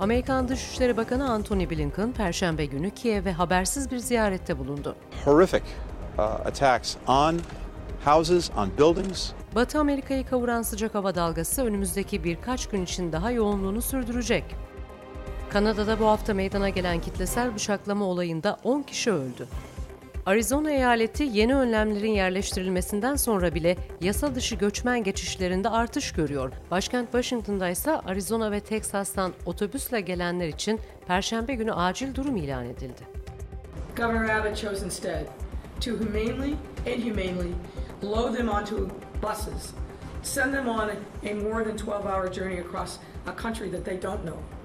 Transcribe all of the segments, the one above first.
Amerikan Dışişleri Bakanı Antony Blinken, Perşembe günü Kiev'e habersiz bir ziyarette bulundu. Horrific uh, attacks on houses, on buildings. Batı Amerika'yı kavuran sıcak hava dalgası önümüzdeki birkaç gün için daha yoğunluğunu sürdürecek. Kanada'da bu hafta meydana gelen kitlesel bıçaklama olayında 10 kişi öldü. Arizona eyaleti yeni önlemlerin yerleştirilmesinden sonra bile yasa dışı göçmen geçişlerinde artış görüyor. Başkent Washington'da ise Arizona ve Texas'tan otobüsle gelenler için perşembe günü acil durum ilan edildi. Governor Abbott chose instead to humanely, inhumanely load them onto buses, send them on a more than 12-hour journey across a country that they don't know.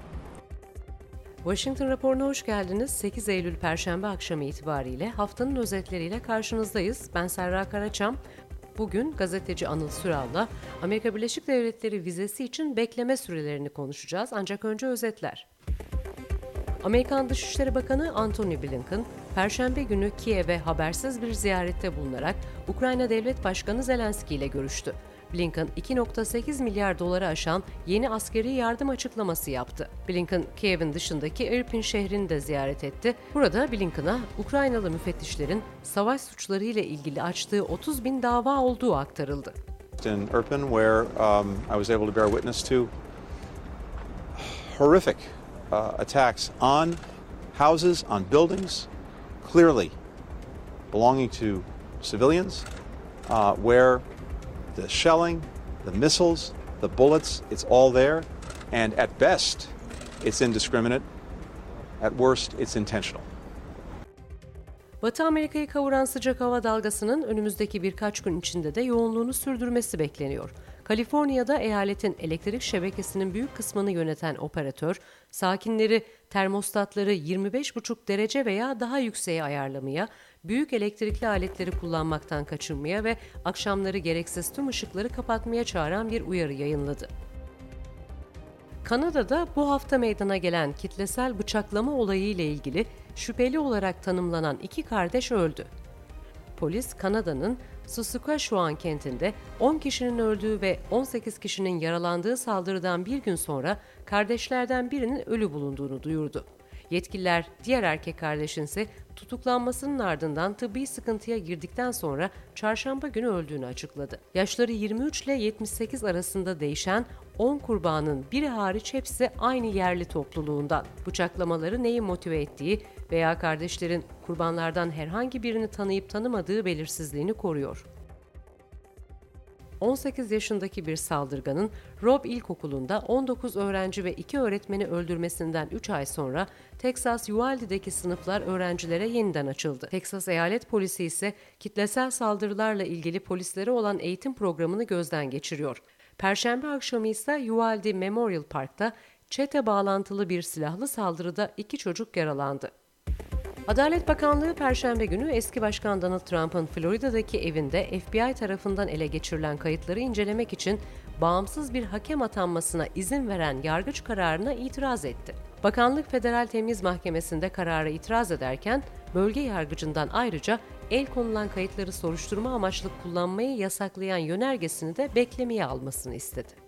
Washington raporuna hoş geldiniz. 8 Eylül Perşembe akşamı itibariyle haftanın özetleriyle karşınızdayız. Ben Serra Karaçam. Bugün gazeteci Anıl Süral'la Amerika Birleşik Devletleri vizesi için bekleme sürelerini konuşacağız. Ancak önce özetler. Amerikan Dışişleri Bakanı Antony Blinken, Perşembe günü Kiev'e habersiz bir ziyarette bulunarak Ukrayna Devlet Başkanı Zelenski ile görüştü. Blinken 2.8 milyar doları aşan yeni askeri yardım açıklaması yaptı. Blinken, Kiev'in dışındaki Irpin şehrini de ziyaret etti. Burada Blinken'a Ukraynalı müfettişlerin savaş suçları ile ilgili açtığı 30 bin dava olduğu aktarıldı. In Irpin, where um, I was able to bear witness to horrific uh, attacks on houses, on buildings, clearly belonging to civilians, uh, where the shelling, the missiles, the bullets, it's all there. And at best, it's indiscriminate. At worst, it's intentional. Batı Amerika'yı kavuran sıcak hava dalgasının önümüzdeki birkaç gün içinde de yoğunluğunu sürdürmesi bekleniyor. Kaliforniya'da eyaletin elektrik şebekesinin büyük kısmını yöneten operatör, sakinleri termostatları 25,5 derece veya daha yükseğe ayarlamaya, büyük elektrikli aletleri kullanmaktan kaçınmaya ve akşamları gereksiz tüm ışıkları kapatmaya çağıran bir uyarı yayınladı. Kanada'da bu hafta meydana gelen kitlesel bıçaklama olayı ile ilgili şüpheli olarak tanımlanan iki kardeş öldü. Polis Kanada'nın Saskatchewan kentinde 10 kişinin öldüğü ve 18 kişinin yaralandığı saldırıdan bir gün sonra kardeşlerden birinin ölü bulunduğunu duyurdu. Yetkililer diğer erkek kardeşin ise tutuklanmasının ardından tıbbi sıkıntıya girdikten sonra çarşamba günü öldüğünü açıkladı. Yaşları 23 ile 78 arasında değişen 10 kurbanın biri hariç hepsi aynı yerli topluluğundan. Bıçaklamaları neyi motive ettiği veya kardeşlerin kurbanlardan herhangi birini tanıyıp tanımadığı belirsizliğini koruyor. 18 yaşındaki bir saldırganın Rob İlkokulu'nda 19 öğrenci ve 2 öğretmeni öldürmesinden 3 ay sonra Texas Uvalde'deki sınıflar öğrencilere yeniden açıldı. Texas Eyalet Polisi ise kitlesel saldırılarla ilgili polislere olan eğitim programını gözden geçiriyor. Perşembe akşamı ise Uvalde Memorial Park'ta çete bağlantılı bir silahlı saldırıda iki çocuk yaralandı. Adalet Bakanlığı Perşembe günü eski Başkan Donald Trump'ın Florida'daki evinde FBI tarafından ele geçirilen kayıtları incelemek için bağımsız bir hakem atanmasına izin veren yargıç kararına itiraz etti. Bakanlık Federal Temiz Mahkemesi'nde karara itiraz ederken bölge yargıcından ayrıca el konulan kayıtları soruşturma amaçlı kullanmayı yasaklayan yönergesini de beklemeye almasını istedi.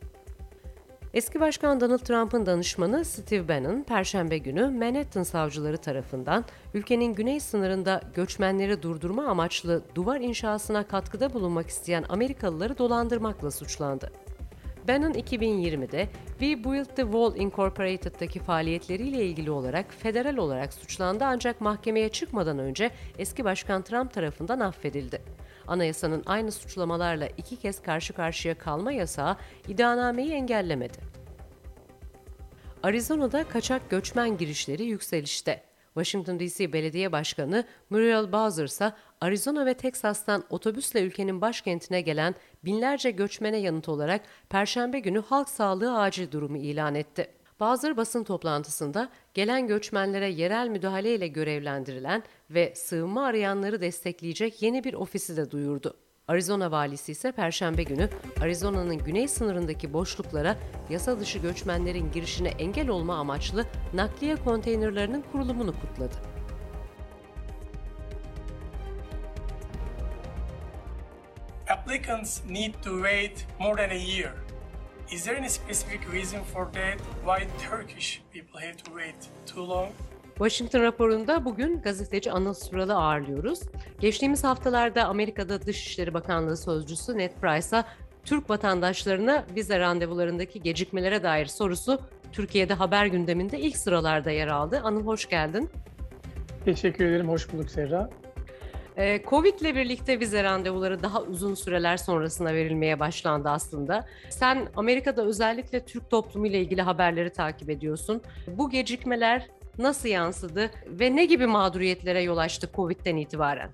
Eski Başkan Donald Trump'ın danışmanı Steve Bannon, Perşembe günü Manhattan savcıları tarafından ülkenin güney sınırında göçmenleri durdurma amaçlı duvar inşasına katkıda bulunmak isteyen Amerikalıları dolandırmakla suçlandı. Bannon 2020'de We Built the Wall Incorporated'daki faaliyetleriyle ilgili olarak federal olarak suçlandı ancak mahkemeye çıkmadan önce eski başkan Trump tarafından affedildi. Anayasanın aynı suçlamalarla iki kez karşı karşıya kalma yasağı iddianameyi engellemedi. Arizona'da kaçak göçmen girişleri yükselişte. Washington DC Belediye Başkanı Muriel Bowser ise Arizona ve Teksas'tan otobüsle ülkenin başkentine gelen binlerce göçmene yanıt olarak Perşembe günü halk sağlığı acil durumu ilan etti. Bazı basın toplantısında gelen göçmenlere yerel müdahaleyle görevlendirilen ve sığınma arayanları destekleyecek yeni bir ofisi de duyurdu. Arizona valisi ise perşembe günü Arizona'nın güney sınırındaki boşluklara yasa dışı göçmenlerin girişine engel olma amaçlı nakliye konteynerlarının kurulumunu kutladı. Applicants need to wait more than a year Is there any specific reason for that? Why Turkish people have to wait too long? Washington raporunda bugün gazeteci Anıl Sural'ı ağırlıyoruz. Geçtiğimiz haftalarda Amerika'da Dışişleri Bakanlığı Sözcüsü Ned Price'a Türk vatandaşlarına vize randevularındaki gecikmelere dair sorusu Türkiye'de haber gündeminde ilk sıralarda yer aldı. Anıl hoş geldin. Teşekkür ederim, hoş bulduk Serra. Ee, Covid ile birlikte vize randevuları daha uzun süreler sonrasına verilmeye başlandı aslında. Sen Amerika'da özellikle Türk toplumu ile ilgili haberleri takip ediyorsun. Bu gecikmeler nasıl yansıdı ve ne gibi mağduriyetlere yol açtı Covid'den itibaren?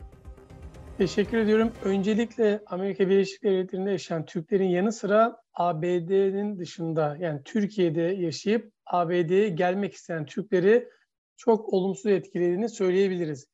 Teşekkür ediyorum. Öncelikle Amerika Birleşik Devletleri'nde yaşayan Türklerin yanı sıra ABD'nin dışında yani Türkiye'de yaşayıp ABD'ye gelmek isteyen Türkleri çok olumsuz etkilediğini söyleyebiliriz.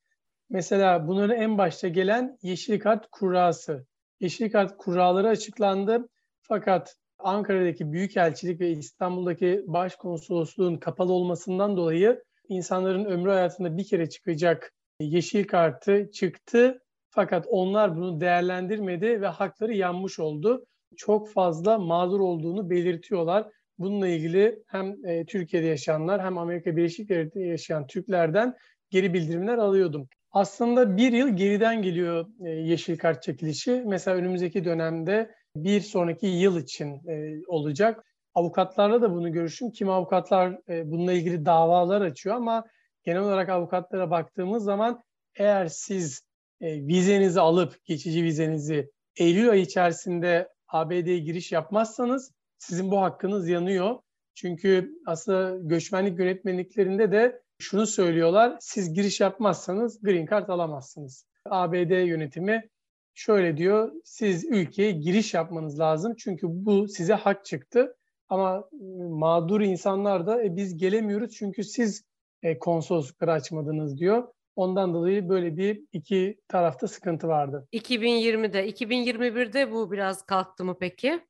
Mesela bunların en başta gelen yeşil kart kurası. Yeşil kart kuralları açıklandı. Fakat Ankara'daki Büyükelçilik ve İstanbul'daki Başkonsolosluğun kapalı olmasından dolayı insanların ömrü hayatında bir kere çıkacak yeşil kartı çıktı. Fakat onlar bunu değerlendirmedi ve hakları yanmış oldu. Çok fazla mağdur olduğunu belirtiyorlar. Bununla ilgili hem e, Türkiye'de yaşayanlar hem Amerika Birleşik Devletleri'nde yaşayan Türklerden geri bildirimler alıyordum. Aslında bir yıl geriden geliyor e, yeşil kart çekilişi. Mesela önümüzdeki dönemde bir sonraki yıl için e, olacak. Avukatlarla da bunu görüşüm. Kim avukatlar e, bununla ilgili davalar açıyor ama genel olarak avukatlara baktığımız zaman eğer siz vizenizi alıp geçici vizenizi Eylül ayı içerisinde ABD'ye giriş yapmazsanız sizin bu hakkınız yanıyor. Çünkü aslında göçmenlik yönetmenliklerinde de şunu söylüyorlar. Siz giriş yapmazsanız green card alamazsınız. ABD yönetimi şöyle diyor. Siz ülkeye giriş yapmanız lazım. Çünkü bu size hak çıktı. Ama ıı, mağdur insanlar da e, biz gelemiyoruz çünkü siz e, konsoloslukları açmadınız diyor. Ondan dolayı böyle bir iki tarafta sıkıntı vardı. 2020'de, 2021'de bu biraz kalktı mı peki?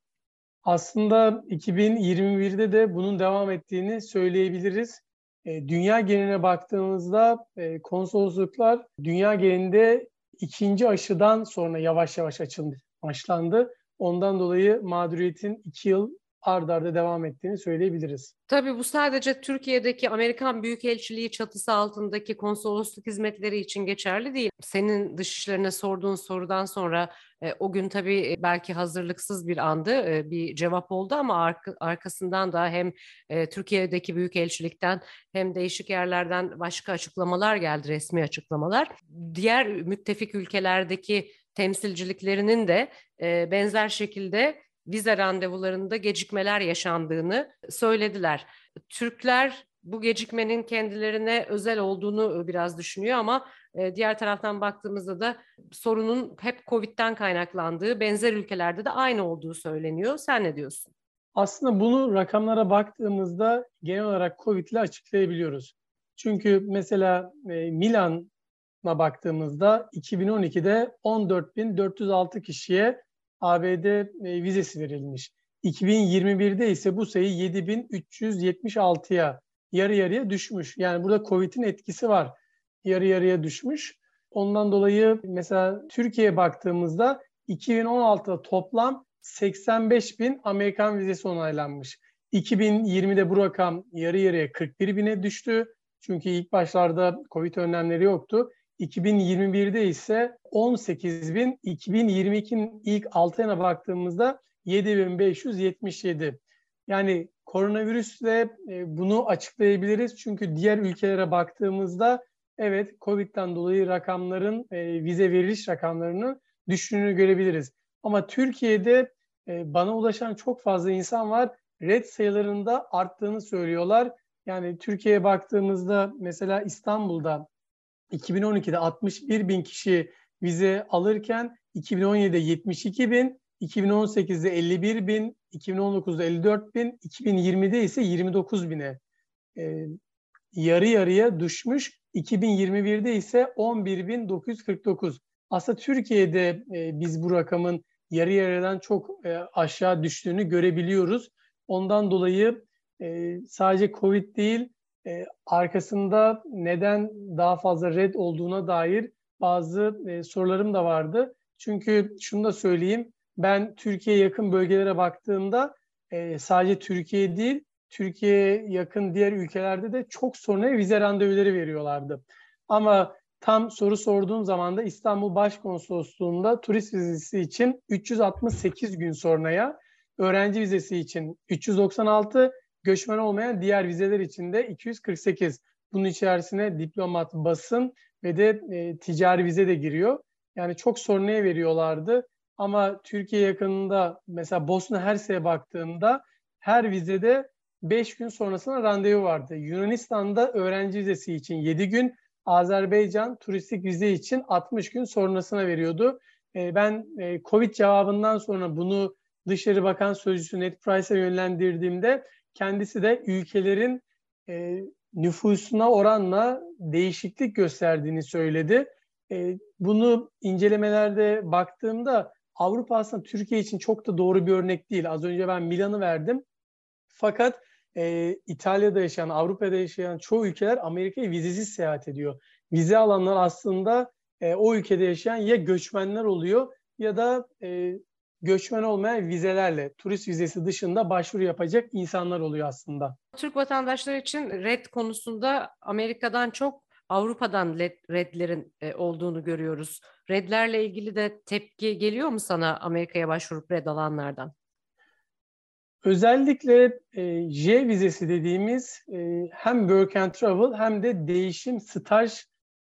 Aslında 2021'de de bunun devam ettiğini söyleyebiliriz. E, dünya geneline baktığımızda e, konsolosluklar dünya genelinde ikinci aşıdan sonra yavaş yavaş açıldı, başlandı. Ondan dolayı mağduriyetin iki yıl ard arda devam ettiğini söyleyebiliriz. Tabii bu sadece Türkiye'deki Amerikan Büyükelçiliği çatısı altındaki konsolosluk hizmetleri için geçerli değil. Senin dışişlerine sorduğun sorudan sonra e, o gün tabii e, belki hazırlıksız bir andı, e, bir cevap oldu ama arka, arkasından da hem e, Türkiye'deki Büyükelçilikten hem değişik yerlerden başka açıklamalar geldi, resmi açıklamalar. Diğer müttefik ülkelerdeki temsilciliklerinin de e, benzer şekilde vize randevularında gecikmeler yaşandığını söylediler. Türkler bu gecikmenin kendilerine özel olduğunu biraz düşünüyor ama diğer taraftan baktığımızda da sorunun hep Covid'den kaynaklandığı, benzer ülkelerde de aynı olduğu söyleniyor. Sen ne diyorsun? Aslında bunu rakamlara baktığımızda genel olarak Covid ile açıklayabiliyoruz. Çünkü mesela Milan'a baktığımızda 2012'de 14.406 kişiye ABD e, vizesi verilmiş. 2021'de ise bu sayı 7376'ya yarı yarıya düşmüş. Yani burada Covid'in etkisi var. Yarı yarıya düşmüş. Ondan dolayı mesela Türkiye'ye baktığımızda 2016'da toplam 85 bin Amerikan vizesi onaylanmış. 2020'de bu rakam yarı yarıya 41 bine düştü. Çünkü ilk başlarda Covid önlemleri yoktu. 2021'de ise 18 bin, 2022'nin ilk 6 ayına baktığımızda 7577. Yani koronavirüsle e, bunu açıklayabiliriz. Çünkü diğer ülkelere baktığımızda evet Covid'den dolayı rakamların, e, vize veriliş rakamlarının düştüğünü görebiliriz. Ama Türkiye'de e, bana ulaşan çok fazla insan var. Red sayılarında arttığını söylüyorlar. Yani Türkiye'ye baktığımızda mesela İstanbul'da 2012'de 61 bin kişi vize alırken 2017'de 72 bin, 2018'de 51 bin, 2019'da 54 bin, 2020'de ise 29 bine e, yarı yarıya düşmüş. 2021'de ise 11.949. Aslında Türkiye'de e, biz bu rakamın yarı yarıdan çok e, aşağı düştüğünü görebiliyoruz. Ondan dolayı e, sadece Covid değil, e, arkasında neden daha fazla red olduğuna dair bazı e, sorularım da vardı. Çünkü şunu da söyleyeyim, ben Türkiye yakın bölgelere baktığımda e, sadece Türkiye değil, Türkiye'ye yakın diğer ülkelerde de çok sonra vize randevuları veriyorlardı. Ama tam soru sorduğum zaman da İstanbul Başkonsolosluğu'nda turist vizesi için 368 gün sonraya, öğrenci vizesi için 396, göçmen olmayan diğer vizeler için de 248. Bunun içerisine diplomat, basın ve de e, ticari vize de giriyor. Yani çok sonraya veriyorlardı. Ama Türkiye yakınında mesela Bosna Hersek'e baktığında her vizede 5 gün sonrasına randevu vardı. Yunanistan'da öğrenci vizesi için 7 gün, Azerbaycan turistik vize için 60 gün sonrasına veriyordu. E, ben e, Covid cevabından sonra bunu Dışişleri Bakan Sözcüsü Ned Price'e yönlendirdiğimde kendisi de ülkelerin e, nüfusuna oranla değişiklik gösterdiğini söyledi. E, bunu incelemelerde baktığımda Avrupa aslında Türkiye için çok da doğru bir örnek değil. Az önce ben Milan'ı verdim. Fakat e, İtalya'da yaşayan, Avrupa'da yaşayan çoğu ülkeler Amerika'ya vizesiz seyahat ediyor. Vize alanlar aslında e, o ülkede yaşayan ya göçmenler oluyor ya da e, göçmen olmayan vizelerle, turist vizesi dışında başvuru yapacak insanlar oluyor aslında. Türk vatandaşları için red konusunda Amerika'dan çok Avrupa'dan redlerin e, olduğunu görüyoruz. Redlerle ilgili de tepki geliyor mu sana Amerika'ya başvurup red alanlardan? Özellikle e, J vizesi dediğimiz e, hem work and travel hem de değişim, staj,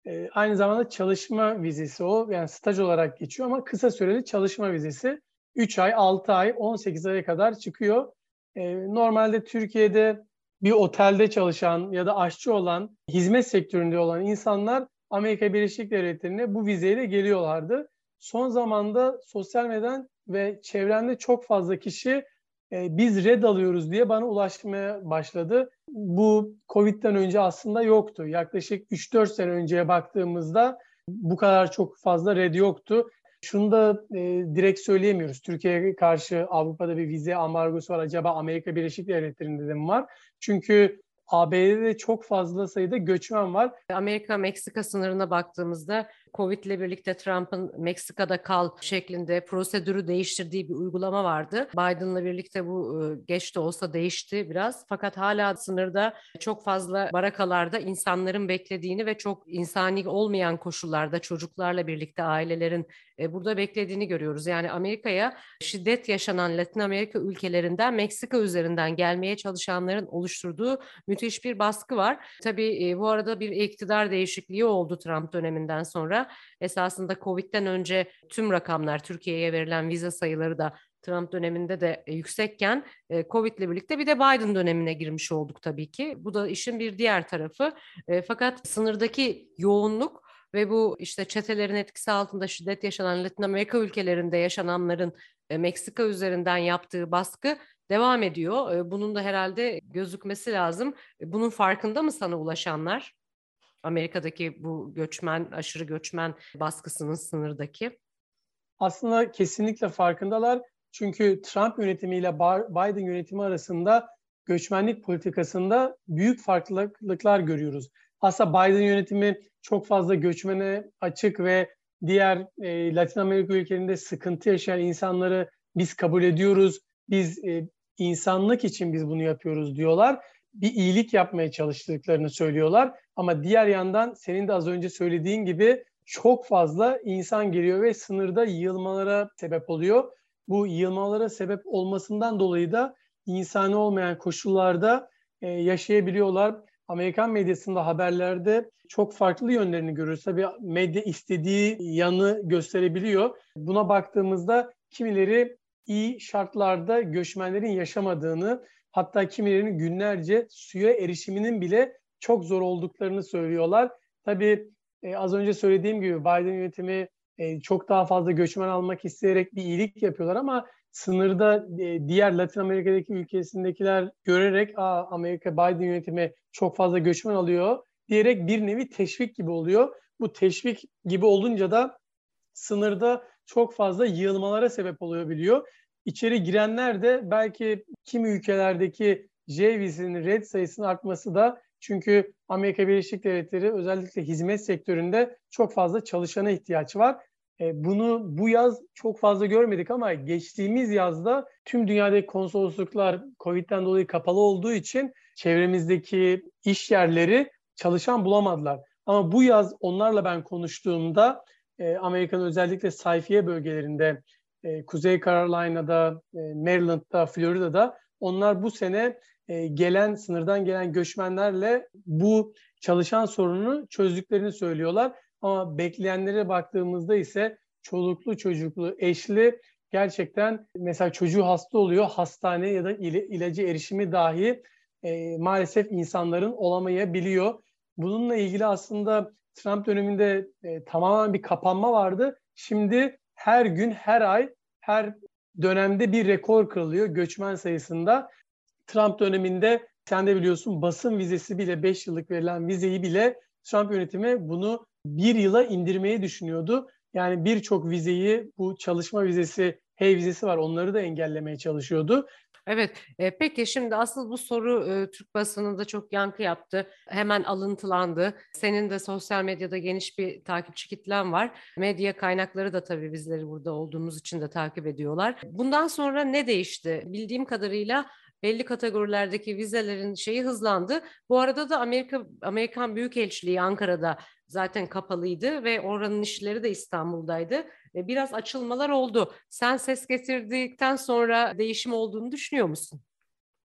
e, aynı zamanda çalışma vizesi o. Yani staj olarak geçiyor ama kısa süreli çalışma vizesi. 3 ay, 6 ay, 18 aya kadar çıkıyor. E, normalde Türkiye'de bir otelde çalışan ya da aşçı olan, hizmet sektöründe olan insanlar Amerika Birleşik Devletleri'ne bu vizeyle geliyorlardı. Son zamanda sosyal medyadan ve çevremde çok fazla kişi e, biz red alıyoruz diye bana ulaşmaya başladı. Bu Covid'den önce aslında yoktu. Yaklaşık 3-4 sene önceye baktığımızda bu kadar çok fazla red yoktu. Şunu da e, direkt söyleyemiyoruz. Türkiye'ye karşı Avrupa'da bir vize ambargosu var. Acaba Amerika Birleşik Devletleri'nde de mi var? Çünkü ABD'de çok fazla sayıda göçmen var. Amerika-Meksika sınırına baktığımızda Covid ile birlikte Trump'ın Meksika'da kal şeklinde prosedürü değiştirdiği bir uygulama vardı. Biden'la birlikte bu e, geç de olsa değişti biraz. Fakat hala sınırda çok fazla barakalarda insanların beklediğini ve çok insani olmayan koşullarda çocuklarla birlikte ailelerin e, burada beklediğini görüyoruz. Yani Amerika'ya şiddet yaşanan Latin Amerika ülkelerinden Meksika üzerinden gelmeye çalışanların oluşturduğu müthiş bir baskı var. Tabii e, bu arada bir iktidar değişikliği oldu Trump döneminden sonra. Esasında Covid'den önce tüm rakamlar Türkiye'ye verilen vize sayıları da Trump döneminde de e, yüksekken e, Covid ile birlikte bir de Biden dönemine girmiş olduk tabii ki. Bu da işin bir diğer tarafı. E, fakat sınırdaki yoğunluk ve bu işte çetelerin etkisi altında şiddet yaşanan Latin Amerika ülkelerinde yaşananların Meksika üzerinden yaptığı baskı devam ediyor. Bunun da herhalde gözükmesi lazım. Bunun farkında mı sana ulaşanlar? Amerika'daki bu göçmen, aşırı göçmen baskısının sınırdaki? Aslında kesinlikle farkındalar. Çünkü Trump yönetimiyle Biden yönetimi arasında göçmenlik politikasında büyük farklılıklar görüyoruz. Aslında Biden yönetimi çok fazla göçmene açık ve diğer e, Latin Amerika ülkelerinde sıkıntı yaşayan insanları biz kabul ediyoruz. Biz e, insanlık için biz bunu yapıyoruz diyorlar. Bir iyilik yapmaya çalıştıklarını söylüyorlar. Ama diğer yandan senin de az önce söylediğin gibi çok fazla insan geliyor ve sınırda yığılmalara sebep oluyor. Bu yığılmalara sebep olmasından dolayı da insani olmayan koşullarda e, yaşayabiliyorlar. Amerikan medyasında haberlerde çok farklı yönlerini görürüz. Tabii medya istediği yanı gösterebiliyor. Buna baktığımızda kimileri iyi şartlarda göçmenlerin yaşamadığını, hatta kimilerinin günlerce suya erişiminin bile çok zor olduklarını söylüyorlar. Tabii e, az önce söylediğim gibi Biden yönetimi e, çok daha fazla göçmen almak isteyerek bir iyilik yapıyorlar ama sınırda e, diğer Latin Amerika'daki ülkesindekiler görerek Aa, Amerika Biden yönetimi çok fazla göçmen alıyor diyerek bir nevi teşvik gibi oluyor. Bu teşvik gibi olunca da sınırda çok fazla yığılmalara sebep oluyor biliyor. İçeri girenler de belki kimi ülkelerdeki J vizinin red sayısının artması da çünkü Amerika Birleşik Devletleri özellikle hizmet sektöründe çok fazla çalışana ihtiyaç var. E, bunu bu yaz çok fazla görmedik ama geçtiğimiz yazda tüm dünyadaki konsolosluklar Covid'den dolayı kapalı olduğu için çevremizdeki iş yerleri çalışan bulamadılar. Ama bu yaz onlarla ben konuştuğumda e, Amerika'nın özellikle sayfiye bölgelerinde e, Kuzey Carolina'da, Maryland'da, Florida'da onlar bu sene e, gelen sınırdan gelen göçmenlerle bu çalışan sorununu çözdüklerini söylüyorlar. Ama bekleyenlere baktığımızda ise çoluklu çocuklu, eşli gerçekten mesela çocuğu hasta oluyor, hastane ya da il- ilacı erişimi dahi e, maalesef insanların olamayabiliyor. Bununla ilgili aslında Trump döneminde e, tamamen bir kapanma vardı. Şimdi her gün, her ay, her dönemde bir rekor kırılıyor göçmen sayısında. Trump döneminde sen de biliyorsun basın vizesi bile 5 yıllık verilen vizeyi bile Trump yönetimi bunu bir yıla indirmeyi düşünüyordu. Yani birçok vizeyi bu çalışma vizesi, hey vizesi var onları da engellemeye çalışıyordu. Evet, e, peki şimdi asıl bu soru e, Türk basınında çok yankı yaptı. Hemen alıntılandı. Senin de sosyal medyada geniş bir takipçi kitlen var. Medya kaynakları da tabii bizleri burada olduğumuz için de takip ediyorlar. Bundan sonra ne değişti? Bildiğim kadarıyla belli kategorilerdeki vizelerin şeyi hızlandı. Bu arada da Amerika Amerikan Büyükelçiliği Ankara'da zaten kapalıydı ve oranın işleri de İstanbul'daydı. E, biraz açılmalar oldu. Sen ses getirdikten sonra değişim olduğunu düşünüyor musun?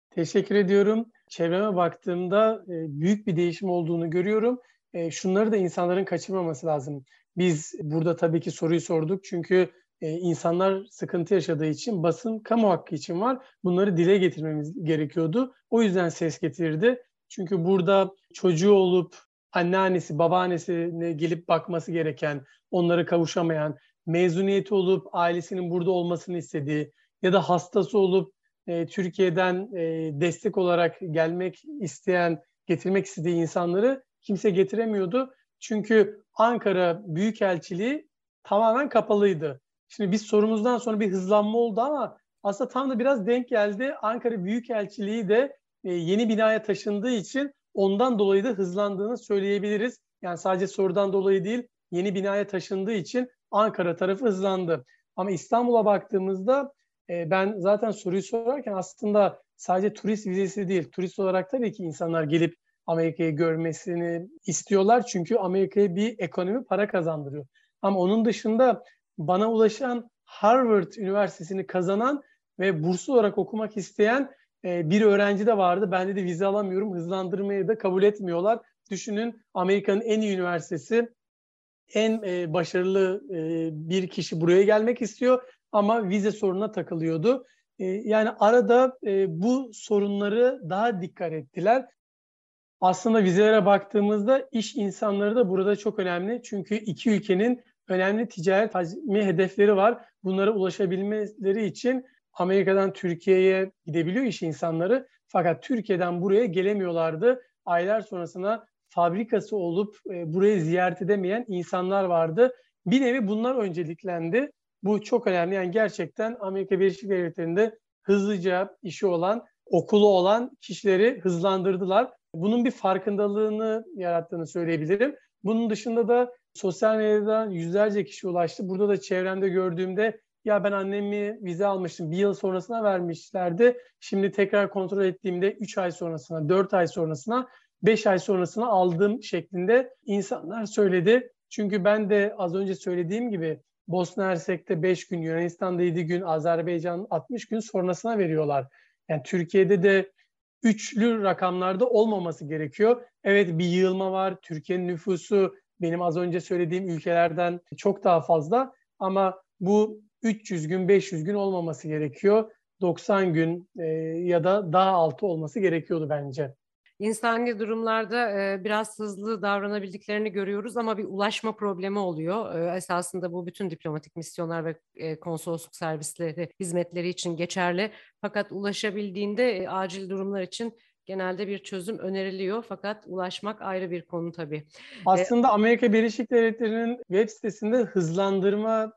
Teşekkür ediyorum. Çevreme baktığımda e, büyük bir değişim olduğunu görüyorum. E, şunları da insanların kaçırmaması lazım. Biz burada tabii ki soruyu sorduk çünkü insanlar sıkıntı yaşadığı için basın kamu hakkı için var. Bunları dile getirmemiz gerekiyordu. O yüzden ses getirdi. Çünkü burada çocuğu olup anneannesi, babaannesine gelip bakması gereken, onları kavuşamayan, mezuniyeti olup ailesinin burada olmasını istediği ya da hastası olup e, Türkiye'den e, destek olarak gelmek isteyen, getirmek istediği insanları kimse getiremiyordu. Çünkü Ankara Büyükelçiliği tamamen kapalıydı. Şimdi biz sorumuzdan sonra bir hızlanma oldu ama aslında tam da biraz denk geldi. Ankara Büyükelçiliği de e, yeni binaya taşındığı için ondan dolayı da hızlandığını söyleyebiliriz. Yani sadece sorudan dolayı değil, yeni binaya taşındığı için Ankara tarafı hızlandı. Ama İstanbul'a baktığımızda e, ben zaten soruyu sorarken aslında sadece turist vizesi değil, turist olarak tabii ki insanlar gelip Amerika'yı görmesini istiyorlar. Çünkü Amerika'ya bir ekonomi para kazandırıyor. Ama onun dışında bana ulaşan Harvard Üniversitesi'ni kazanan ve burslu olarak okumak isteyen e, bir öğrenci de vardı. Ben de vize alamıyorum, hızlandırmayı da kabul etmiyorlar. Düşünün Amerika'nın en iyi üniversitesi, en e, başarılı e, bir kişi buraya gelmek istiyor ama vize sorununa takılıyordu. E, yani arada e, bu sorunları daha dikkat ettiler. Aslında vizelere baktığımızda iş insanları da burada çok önemli. Çünkü iki ülkenin önemli ticaret hacmi hedefleri var. Bunlara ulaşabilmeleri için Amerika'dan Türkiye'ye gidebiliyor iş insanları. Fakat Türkiye'den buraya gelemiyorlardı. Aylar sonrasında fabrikası olup e, burayı ziyaret edemeyen insanlar vardı. Bir nevi bunlar önceliklendi. Bu çok önemli. Yani gerçekten Amerika Birleşik Devletleri'nde hızlıca işi olan, okulu olan kişileri hızlandırdılar. Bunun bir farkındalığını yarattığını söyleyebilirim. Bunun dışında da sosyal medyadan yüzlerce kişi ulaştı. Burada da çevremde gördüğümde ya ben annemi vize almıştım bir yıl sonrasına vermişlerdi. Şimdi tekrar kontrol ettiğimde 3 ay sonrasına, 4 ay sonrasına, 5 ay sonrasına aldım şeklinde insanlar söyledi. Çünkü ben de az önce söylediğim gibi Bosna Hersek'te 5 gün, Yunanistan'da 7 gün, Azerbaycan 60 gün sonrasına veriyorlar. Yani Türkiye'de de üçlü rakamlarda olmaması gerekiyor. Evet bir yığılma var. Türkiye'nin nüfusu benim az önce söylediğim ülkelerden çok daha fazla ama bu 300 gün, 500 gün olmaması gerekiyor. 90 gün e, ya da daha altı olması gerekiyordu bence. İnsani durumlarda e, biraz hızlı davranabildiklerini görüyoruz ama bir ulaşma problemi oluyor. E, esasında bu bütün diplomatik misyonlar ve e, konsolosluk servisleri hizmetleri için geçerli. Fakat ulaşabildiğinde e, acil durumlar için genelde bir çözüm öneriliyor fakat ulaşmak ayrı bir konu tabii. Aslında Amerika Birleşik Devletleri'nin web sitesinde hızlandırma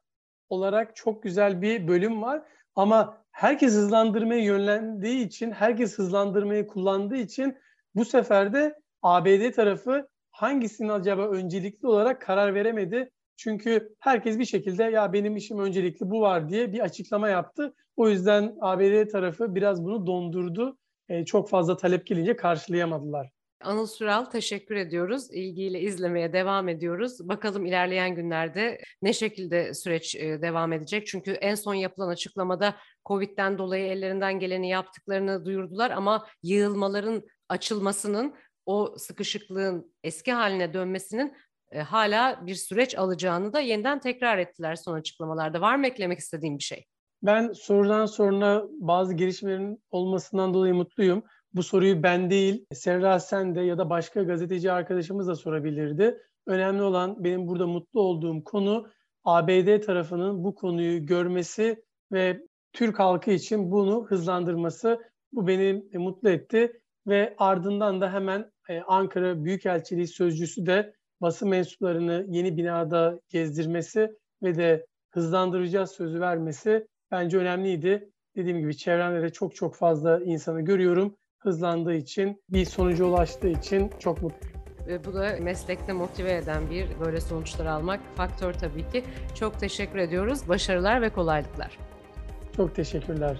olarak çok güzel bir bölüm var. Ama herkes hızlandırmaya yönlendiği için, herkes hızlandırmayı kullandığı için bu sefer de ABD tarafı hangisini acaba öncelikli olarak karar veremedi. Çünkü herkes bir şekilde ya benim işim öncelikli bu var diye bir açıklama yaptı. O yüzden ABD tarafı biraz bunu dondurdu. E, çok fazla talep gelince karşılayamadılar. Anıl Süral teşekkür ediyoruz. İlgiyle izlemeye devam ediyoruz. Bakalım ilerleyen günlerde ne şekilde süreç e, devam edecek? Çünkü en son yapılan açıklamada Covid'den dolayı ellerinden geleni yaptıklarını duyurdular ama yığılmaların açılmasının o sıkışıklığın eski haline dönmesinin e, hala bir süreç alacağını da yeniden tekrar ettiler son açıklamalarda. Var mı eklemek istediğim bir şey? Ben sorudan sonra bazı gelişmelerin olmasından dolayı mutluyum. Bu soruyu ben değil, Serra sen de ya da başka gazeteci arkadaşımız da sorabilirdi. Önemli olan benim burada mutlu olduğum konu ABD tarafının bu konuyu görmesi ve Türk halkı için bunu hızlandırması. Bu beni mutlu etti ve ardından da hemen e, Ankara Büyükelçiliği sözcüsü de basın mensuplarını yeni binada gezdirmesi ve de hızlandıracağız sözü vermesi bence önemliydi. Dediğim gibi çevremde de çok çok fazla insanı görüyorum. Hızlandığı için, bir sonuca ulaştığı için çok mutluyum. Ve bu da meslekte motive eden bir böyle sonuçlar almak faktör tabii ki. Çok teşekkür ediyoruz. Başarılar ve kolaylıklar. Çok teşekkürler.